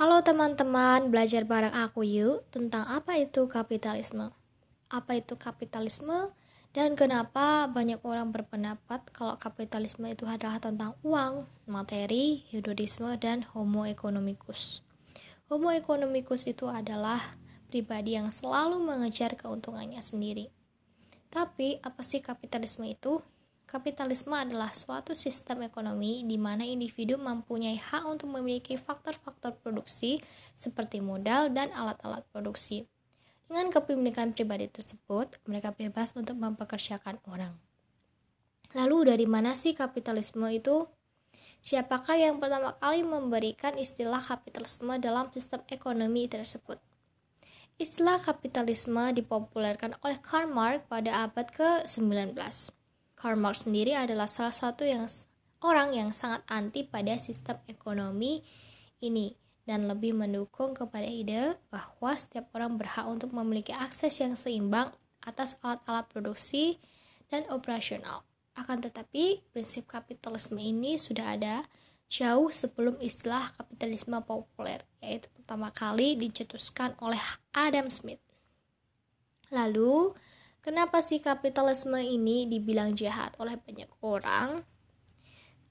Halo teman-teman, belajar bareng aku yuk tentang apa itu kapitalisme. Apa itu kapitalisme dan kenapa banyak orang berpendapat kalau kapitalisme itu adalah tentang uang, materi, hedonisme, dan homo economicus. Homo economicus itu adalah pribadi yang selalu mengejar keuntungannya sendiri. Tapi apa sih kapitalisme itu? Kapitalisme adalah suatu sistem ekonomi di mana individu mempunyai hak untuk memiliki faktor-faktor produksi seperti modal dan alat-alat produksi. Dengan kepemilikan pribadi tersebut, mereka bebas untuk mempekerjakan orang. Lalu dari mana sih kapitalisme itu? Siapakah yang pertama kali memberikan istilah kapitalisme dalam sistem ekonomi tersebut? Istilah kapitalisme dipopulerkan oleh Karl Marx pada abad ke-19. Karl Marx sendiri adalah salah satu yang orang yang sangat anti pada sistem ekonomi ini dan lebih mendukung kepada ide bahwa setiap orang berhak untuk memiliki akses yang seimbang atas alat-alat produksi dan operasional. Akan tetapi, prinsip kapitalisme ini sudah ada jauh sebelum istilah kapitalisme populer, yaitu pertama kali dicetuskan oleh Adam Smith. Lalu, Kenapa sih kapitalisme ini dibilang jahat oleh banyak orang?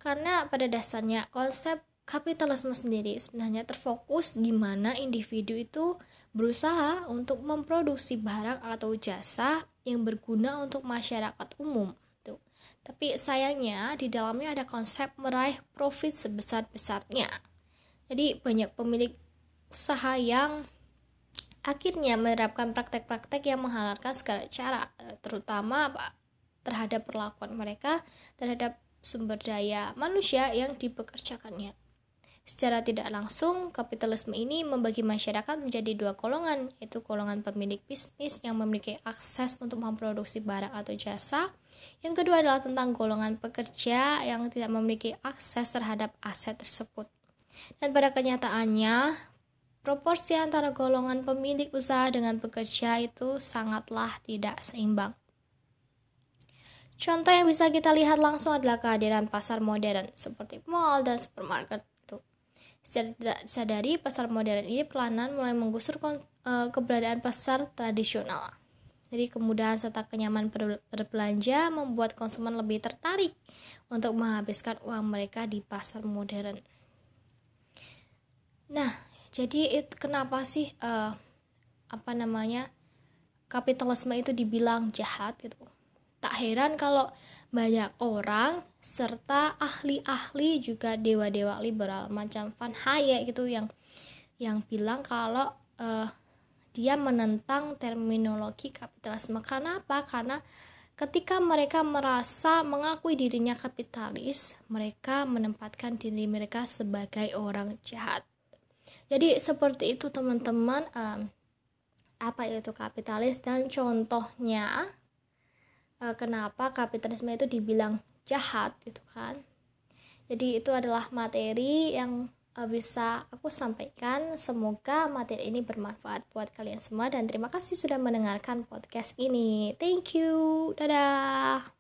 Karena pada dasarnya konsep kapitalisme sendiri sebenarnya terfokus di mana individu itu berusaha untuk memproduksi barang atau jasa yang berguna untuk masyarakat umum. Tuh. Tapi sayangnya di dalamnya ada konsep meraih profit sebesar-besarnya. Jadi banyak pemilik usaha yang akhirnya menerapkan praktek-praktek yang menghalalkan segala cara, eh, terutama terhadap perlakuan mereka terhadap sumber daya manusia yang dipekerjakannya. Secara tidak langsung, kapitalisme ini membagi masyarakat menjadi dua golongan, yaitu golongan pemilik bisnis yang memiliki akses untuk memproduksi barang atau jasa. Yang kedua adalah tentang golongan pekerja yang tidak memiliki akses terhadap aset tersebut. Dan pada kenyataannya, proporsi antara golongan pemilik usaha dengan pekerja itu sangatlah tidak seimbang. Contoh yang bisa kita lihat langsung adalah kehadiran pasar modern seperti mall dan supermarket itu. Secara tidak disadari, pasar modern ini perlahan mulai menggusur eh, keberadaan pasar tradisional. Jadi kemudahan serta kenyamanan berbelanja membuat konsumen lebih tertarik untuk menghabiskan uang mereka di pasar modern. Nah, jadi it, kenapa sih uh, apa namanya kapitalisme itu dibilang jahat gitu? Tak heran kalau banyak orang serta ahli-ahli juga dewa-dewa liberal macam Van Hayek gitu yang yang bilang kalau uh, dia menentang terminologi kapitalisme. Karena apa? Karena ketika mereka merasa mengakui dirinya kapitalis mereka menempatkan diri mereka sebagai orang jahat jadi seperti itu teman-teman um, apa itu kapitalis dan contohnya uh, kenapa kapitalisme itu dibilang jahat gitu kan. Jadi itu adalah materi yang uh, bisa aku sampaikan. Semoga materi ini bermanfaat buat kalian semua dan terima kasih sudah mendengarkan podcast ini. Thank you. Dadah